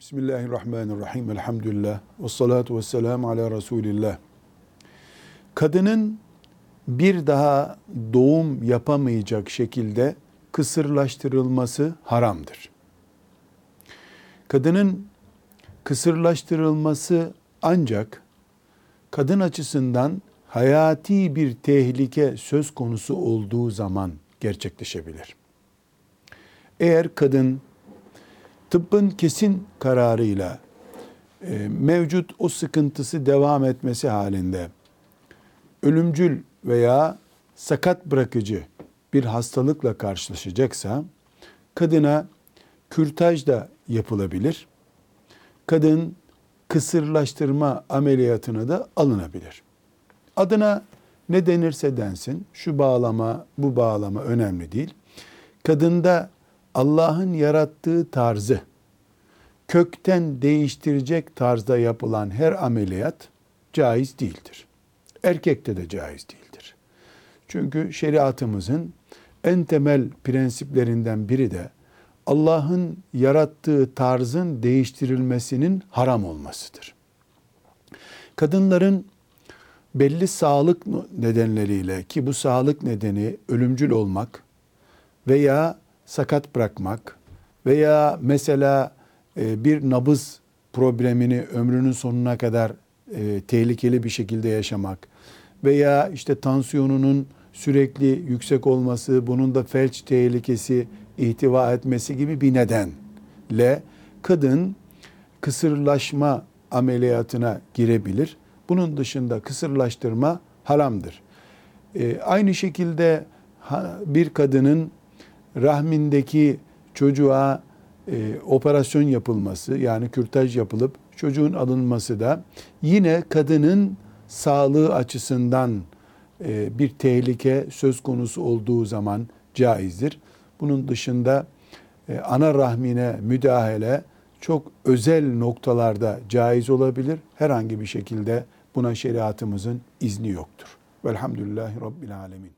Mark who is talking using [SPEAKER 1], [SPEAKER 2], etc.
[SPEAKER 1] Bismillahirrahmanirrahim. Elhamdülillah. Ve salatu ve selamu ala Resulillah. Kadının bir daha doğum yapamayacak şekilde kısırlaştırılması haramdır. Kadının kısırlaştırılması ancak kadın açısından hayati bir tehlike söz konusu olduğu zaman gerçekleşebilir. Eğer kadın tıbbın kesin kararıyla e, mevcut o sıkıntısı devam etmesi halinde ölümcül veya sakat bırakıcı bir hastalıkla karşılaşacaksa kadına kürtaj da yapılabilir. Kadın kısırlaştırma ameliyatına da alınabilir. Adına ne denirse densin, şu bağlama, bu bağlama önemli değil. Kadında Allah'ın yarattığı tarzı kökten değiştirecek tarzda yapılan her ameliyat caiz değildir. Erkekte de caiz değildir. Çünkü şeriatımızın en temel prensiplerinden biri de Allah'ın yarattığı tarzın değiştirilmesinin haram olmasıdır. Kadınların belli sağlık nedenleriyle ki bu sağlık nedeni ölümcül olmak veya sakat bırakmak veya mesela e, bir nabız problemini ömrünün sonuna kadar e, tehlikeli bir şekilde yaşamak veya işte tansiyonunun sürekli yüksek olması, bunun da felç tehlikesi ihtiva etmesi gibi bir nedenle kadın kısırlaşma ameliyatına girebilir. Bunun dışında kısırlaştırma haramdır. E, aynı şekilde bir kadının rahmindeki çocuğa e, operasyon yapılması yani kürtaj yapılıp çocuğun alınması da yine kadının sağlığı açısından e, bir tehlike söz konusu olduğu zaman caizdir. Bunun dışında e, ana rahmine müdahale çok özel noktalarda caiz olabilir. Herhangi bir şekilde buna şeriatımızın izni yoktur. Velhamdülillahi Rabbil Alemin.